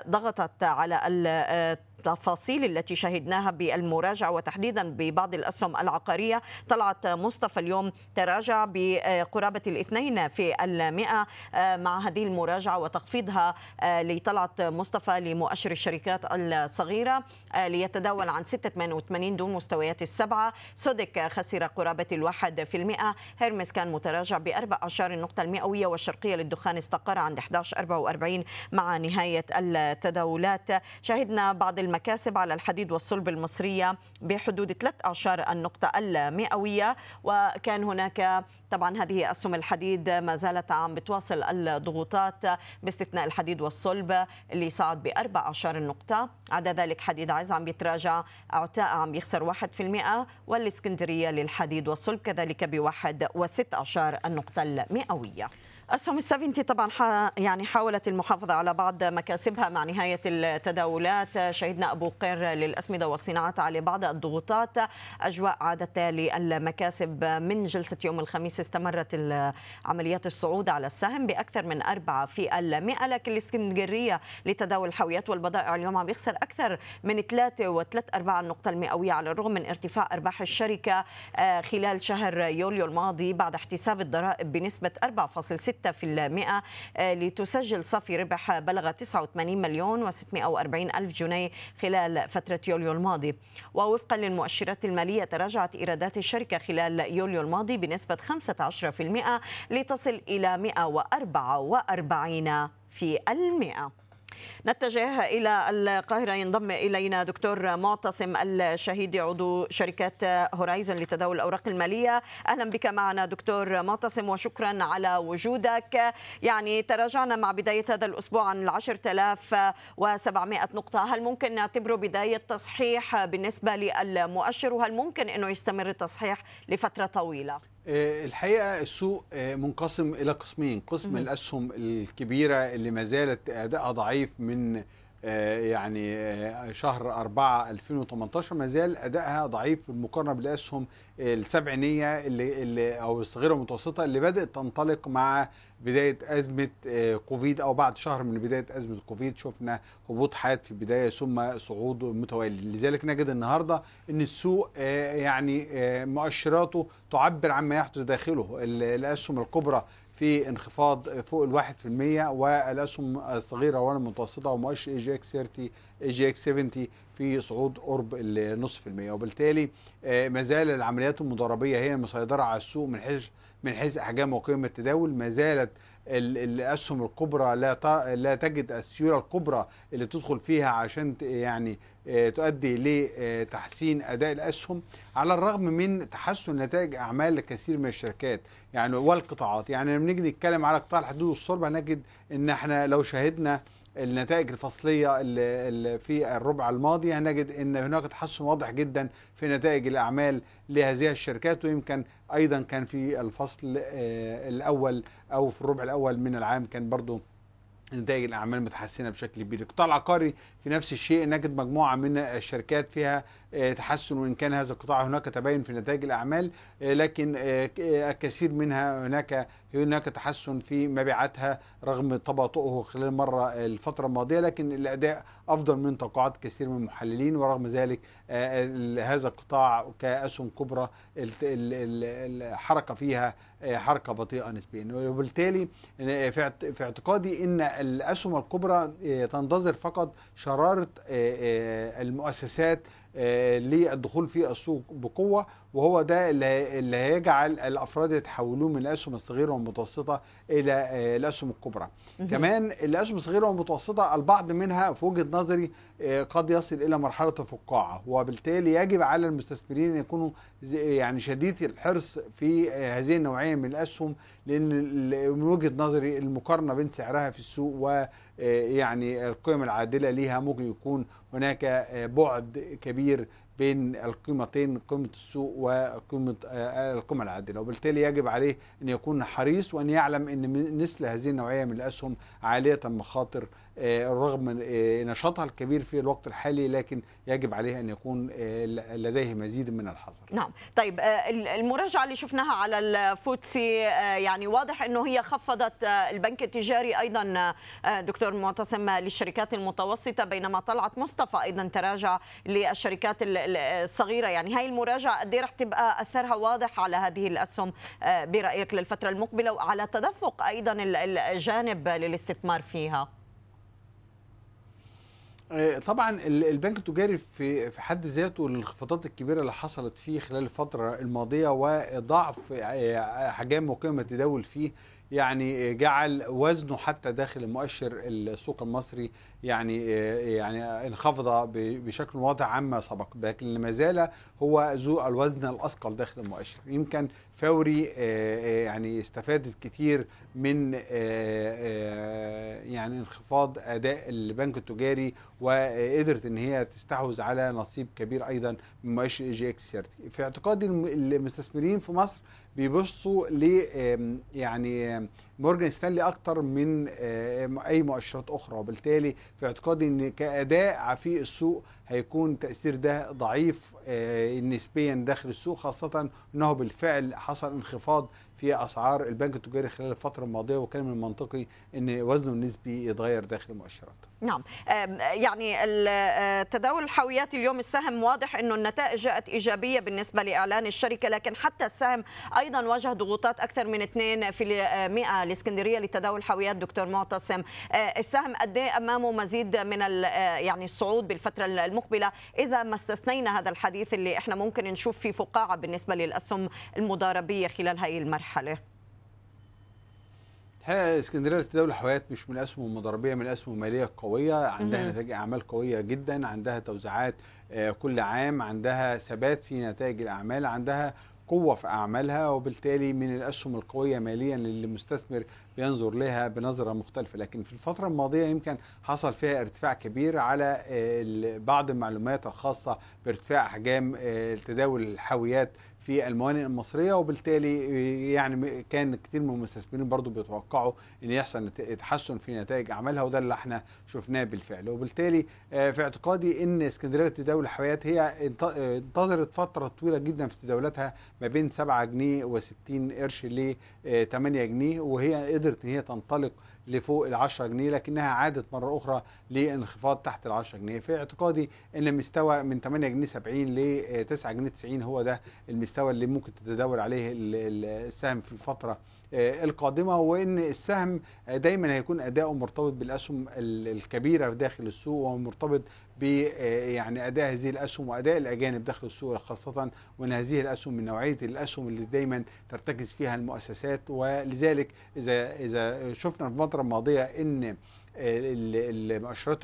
ضغطت على التفاصيل التي شهدناها بالمراجعة وتحديدا ببعض الأسهم العقارية. طلعت مصطفى اليوم تراجع بقرابة الاثنين في المئة مع هذه المراجعة وتخفيضها لطلعت مصطفى لمؤشر الشركات الصغيرة ليتداول عن 6.88 دون مستويات السبعة. سودك خسر قرابة الواحد في المئة. هيرمس كان متراجع بأربع أعشار النقطة المئوية والشرقية للدخان استقر عند 11.44 مع نهاية التداولات. شهدنا بعض المكاسب على الحديد والصلب المصرية بحدود ثلاث أعشار النقطة المئوية. وكان هناك طبعا هذه أسهم الحديد ما زالت عم بتواصل الضغوطات باستثناء الحديد والصلب اللي صعد بأربع أعشار النقطة عدا ذلك حديد عز عم بيتراجع عتاء عم يخسر واحد في المئة والإسكندرية للحديد والصلب كذلك بواحد وست أعشار النقطة المئوية. أسهم السفينتي طبعا يعني حاولت المحافظة على بعض مكاسبها مع نهاية التداولات. شهدنا أبو قير للأسمدة والصناعات على بعض الضغوطات. أجواء عادت للمكاسب. من جلسة يوم الخميس استمرت عمليات الصعود على السهم بأكثر من أربعة في المئة لكن الإسكندرية لتداول الحاويات والبضائع اليوم عم يخسر أكثر من ثلاثة وثلاث أرباع النقطة المئوية على الرغم من ارتفاع أرباح الشركة. خلال شهر يوليو الماضي بعد احتساب الضرائب بنسبة 4.6 6% لتسجل صافي ربح بلغ 89 مليون و640 ألف جنيه خلال فترة يوليو الماضي. ووفقا للمؤشرات المالية تراجعت إيرادات الشركة خلال يوليو الماضي بنسبة 15% لتصل إلى 144 في المئة. نتجه إلى القاهرة. ينضم إلينا دكتور معتصم الشهيدي عضو شركة هورايزون لتداول الأوراق المالية. أهلا بك معنا دكتور معتصم وشكرا على وجودك. يعني تراجعنا مع بداية هذا الأسبوع عن العشر تلاف وسبعمائة نقطة. هل ممكن نعتبره بداية تصحيح بالنسبة للمؤشر؟ وهل ممكن أنه يستمر التصحيح لفترة طويلة؟ الحقيقة السوق منقسم إلى قسمين. قسم الأسهم الكبيرة اللي ما زالت أدائها ضعيف من يعني شهر 4 2018 ما زال أدائها ضعيف بالمقارنة بالأسهم السبعينيه اللي, اللي أو الصغيرة المتوسطه اللي بدأت تنطلق مع بداية أزمة كوفيد أو بعد شهر من بداية أزمة كوفيد شفنا هبوط حاد في البداية ثم صعود متوالي. لذلك نجد النهارده إن السوق يعني مؤشراته تعبر عما يحدث داخله. الأسهم الكبرى في انخفاض فوق الواحد في المية والأسهم الصغيرة والمتوسطة ومؤشر إي جي إكس 30 إي جي إكس 70 في صعود قرب النصف في المية. وبالتالي آه، ما زال العمليات المضاربية هي المسيطرة على السوق من حيث من حيث أحجام وقيم التداول ما زالت ال- الأسهم الكبرى لا لا تجد السيولة الكبرى اللي تدخل فيها عشان يعني آه، تؤدي لتحسين أداء الأسهم على الرغم من تحسن نتائج أعمال كثير من الشركات يعني والقطاعات. يعني لما نيجي نتكلم على قطاع الحدود والصلب هنجد إن إحنا لو شاهدنا النتائج الفصلية اللي في الربع الماضي هنجد إن هناك تحسن واضح جدا في نتائج الأعمال لهذه الشركات ويمكن أيضا كان في الفصل آه، الأول أو في الربع الأول من العام كان برضو نتائج الأعمال متحسنة بشكل كبير. القطاع العقاري في نفس الشيء نجد مجموعة من الشركات فيها آه، تحسن وإن كان هذا القطاع هناك تباين في نتائج الأعمال آه، لكن آه، الكثير منها هناك هناك تحسن في مبيعاتها رغم تباطؤه خلال المره الفترة الماضية لكن الأداء أفضل من توقعات كثير من المحللين ورغم ذلك هذا القطاع كأسهم كبرى الت- ال- ال- الحركة فيها حركة بطيئة نسبيا. وبالتالي آه، في اعت- في اعتقادي إن الأسهم الكبرى آه، تنتظر فقط شرارة آه، آه، المؤسسات آه، للدخول في السوق بقوة وهو ده اللي هيجعل الأفراد يتحولون من الأسهم الصغيرة والمتوسطة إلى آه، الأسهم الكبرى. كمان الأسهم الصغيرة والمتوسطة البعض منها في وجهة نظري آه، قد يصل إلى مرحلة الفقاعة وبالتالي يجب على المستثمرين أن يكونوا يعني شديد الحرص في آه، هذه النوعية من الأسهم لأن من وجهة نظري المقارنة بين سعرها في السوق و آه، يعني القيم العادلة ليها ممكن يكون هناك آه، بعد كبير بين القيمتين قيمة السوق وقيمة آه، القيمة العادلة. وبالتالي يجب عليه أن يكون حريص وأن يعلم من- مثل هذه النوعية من الأسهم عالية المخاطر آه، رغم آه، نشاطها الكبير في الوقت الحالي لكن يجب عليه أن يكون لديه مزيد من الحذر. نعم. طيب ال- المراجعة اللي شفناها على الفوتسي يعني واضح أنه هي خفضت البنك التجاري أيضا دكتور معتصم للشركات المتوسطة بينما طلعت مصطفى أيضا تراجع للشركات ال- ال- الصغيرة. يعني هاي المراجعة قد إيه رح تبقى أثرها واضح على هذه الأسهم آه، برأيك للفترة المقبلة وعلى تدفق أيضا ال- الجانب للاستثمار فيها؟ آه، طبعا ال- البنك التجاري في في حد ذاته الانخفاضات الكبيرة اللي حصلت فيه خلال الفترة الماضية وضعف آه، احجام وقيمة التداول فيه يعني جعل وزنه حتى داخل مؤشر السوق المصري يعني يعني انخفض بشكل واضح عما سبق. لكن ما زال هو ذو الوزن الأثقل داخل المؤشر. يمكن فوري آه، آه، يعني استفادت كتير من آه، يعني انخفاض أداء البنك التجاري وقدرت إن هي تستحوذ على نصيب كبير أيضا من مؤشر EGX 30 في اعتقادي الم- المستثمرين في مصر بيبصوا ل يعني مورجان ستانلي أكتر من أي مؤشرات أخرى. وبالتالي في اعتقادي إن كأداء في السوق هيكون تأثير ده ضعيف آه، نسبيا داخل السوق خاصة انه بالفعل حصل انخفاض في أسعار البنك التجاري خلال الفترة الماضية وكان من المنطقي إن وزنه النسبي يتغير داخل المؤشرات. نعم. يعني آه، تداول الحاويات اليوم السهم واضح إنه النتائج جاءت إيجابية بالنسبة لإعلان الشركة لكن حتى السهم أيضا واجه ضغوطات أكثر من 2 في 100 الإسكندرية لتداول الحاويات دكتور معتصم. آه، السهم قد إيه أمامه مزيد من يعني الصعود بالفترة المقبلة؟ إذا ما استثنينا هذا الحديث اللي إحنا ممكن نشوف فيه فقاعة بالنسبة للأسهم المضاربية خلال هذه المرحلة. الحقيقة اسكندرية لتداول الحاويات مش من الاسهم المضاربيه من الاسهم الماليه القويه عندها. نتائج أعمال قوية جدا عندها توزيعات آه، كل عام عندها ثبات في نتائج الأعمال عندها قوة في أعمالها وبالتالي من الأسهم القوية ماليا اللي المستثمر بينظر لها بنظرة مختلفة لكن في الفترة الماضية يمكن حصل فيها ارتفاع كبير على آه، بعض المعلومات الخاصة بارتفاع احجام آه، تداول الحاويات في الموانئ المصرية وبالتالي آه، يعني كان كتير من المستثمرين برضو بيتوقعوا إن يحصل تحسن في نتائج أعمالها وده اللي إحنا شفناه بالفعل. وبالتالي آه، في اعتقادي إن اسكندرية لتداول الحاويات هي انت- آه، انتظرت فترة طويلة جدا في تداولاتها ما بين 7 جنيه و60 قرش ل 8 جنيه وهي قدرت إن هي تنطلق لفوق ال 10 جنيه لكنها عادت مرة أخرى للانخفاض تحت ال 10 جنيه. في اعتقادي إن مستوى من 8 جنيه 70 ل 9 جنيه 90 هو ده المستوى اللي ممكن تتداول عليه ال- ال- السهم في الفترة القادمة وإن السهم آه، دايما هيكون أداؤه مرتبط بالأسهم ال- الكبيرة داخل السوق ومرتبط ب آه، يعني أداء هذه الأسهم وأداء الأجانب داخل السوق خاصة وإن هذه الأسهم من نوعية الأسهم اللي دايما ترتكز فيها المؤسسات. ولذلك إذا إذا شفنا في الفترة الماضية إن ال- المؤشرات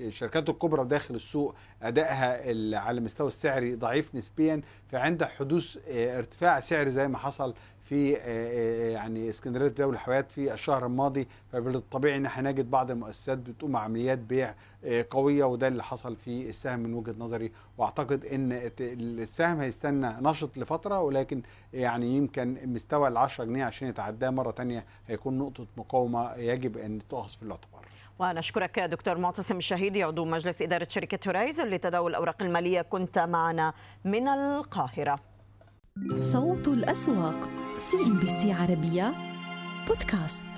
الشركات الكبرى داخل السوق أدائها على المستوى السعري ضعيف نسبيا فعند حدوث آه، ارتفاع سعري زي ما حصل في آه، آه، يعني إسكندرية دولة الحيوانات في الشهر الماضي فبالطبيعي إن إحنا نجد بعض المؤسسات بتقوم عمليات بيع قوية وده اللي حصل في السهم من وجهة نظري. وأعتقد إن السهم هيستنى نشط لفترة ولكن يعني يمكن مستوى ال 10 جنيه عشان يتعداه مرة تانية هيكون نقطة مقاومة يجب أن تؤخذ في الاعتبار. ونشكرك دكتور معتصم الشهيدي عضو مجلس إدارة شركة هورايزون لتداول الأوراق المالية. كنت معنا من القاهرة. صوت الأسواق CNBC عربية بودكاست.